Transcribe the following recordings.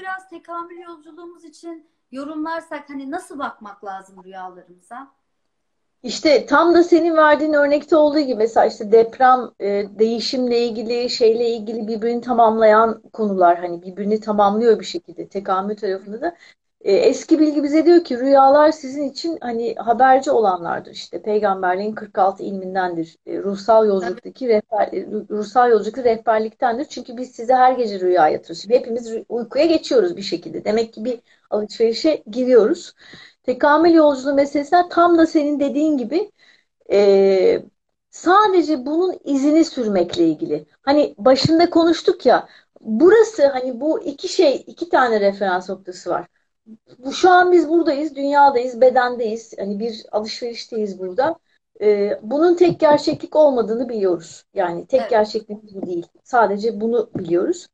biraz tekamül yolculuğumuz için yorumlarsak hani nasıl bakmak lazım rüyalarımıza? İşte tam da senin verdiğin örnekte olduğu gibi mesela işte deprem, e, değişimle ilgili, şeyle ilgili birbirini tamamlayan konular hani birbirini tamamlıyor bir şekilde tekamül tarafında da. E, eski bilgi bize diyor ki rüyalar sizin için hani haberci olanlardır işte peygamberliğin 46 ilmindendir. E, ruhsal yolculuktaki rehber, e, ruhsal yolculukta rehberliktendir. Çünkü biz size her gece rüya yatırırız. Şimdi hepimiz uykuya geçiyoruz bir şekilde. Demek ki bir alışverişe giriyoruz. Tekamül yolculuğu meselesine tam da senin dediğin gibi e, sadece bunun izini sürmekle ilgili. Hani başında konuştuk ya burası hani bu iki şey iki tane referans noktası var. Bu şu an biz buradayız, dünyadayız, bedendeyiz. Hani bir alışverişteyiz burada. Ee, bunun tek gerçeklik olmadığını biliyoruz. Yani tek Evet. gerçeklik bu değil. Sadece bunu biliyoruz.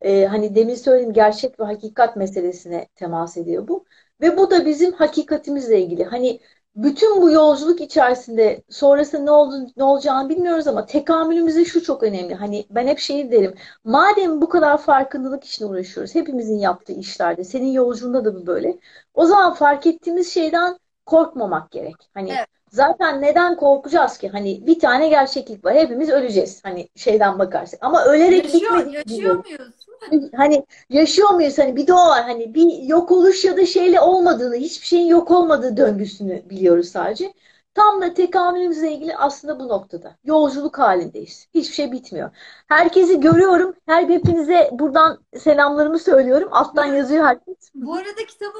Ee, hani demin söylediğim gerçek ve hakikat meselesine temas ediyor bu. Ve bu da bizim hakikatimizle ilgili. Hani bütün bu yolculuk içerisinde sonrasında ne oldu, ne olacağını bilmiyoruz ama tekamülümüzde şu çok önemli. Hani ben hep şey derim. Madem bu kadar farkındalık için uğraşıyoruz, hepimizin yaptığı işlerde, senin yolculuğunda da bu böyle. O zaman fark ettiğimiz şeyden korkmamak gerek. Hani Evet. zaten neden korkacağız ki? Hani bir tane gerçeklik var. Hepimiz öleceğiz. Hani şeyden bakarsak. Ama ölerek Yaşıyor, yaşıyor muyuz? Hani yaşıyor muyuz? Hani bir var. Hani bir yok oluş ya da şeyle olmadığını, hiçbir şeyin yok olmadığı döngüsünü biliyoruz sadece. Tam da tekamülümüzle ilgili aslında bu noktada. Yolculuk halindeyiz. Hiçbir şey bitmiyor. Herkesi görüyorum. Her hepinize buradan selamlarımı söylüyorum. Alttan yazıyor herkes. bu arada kitabı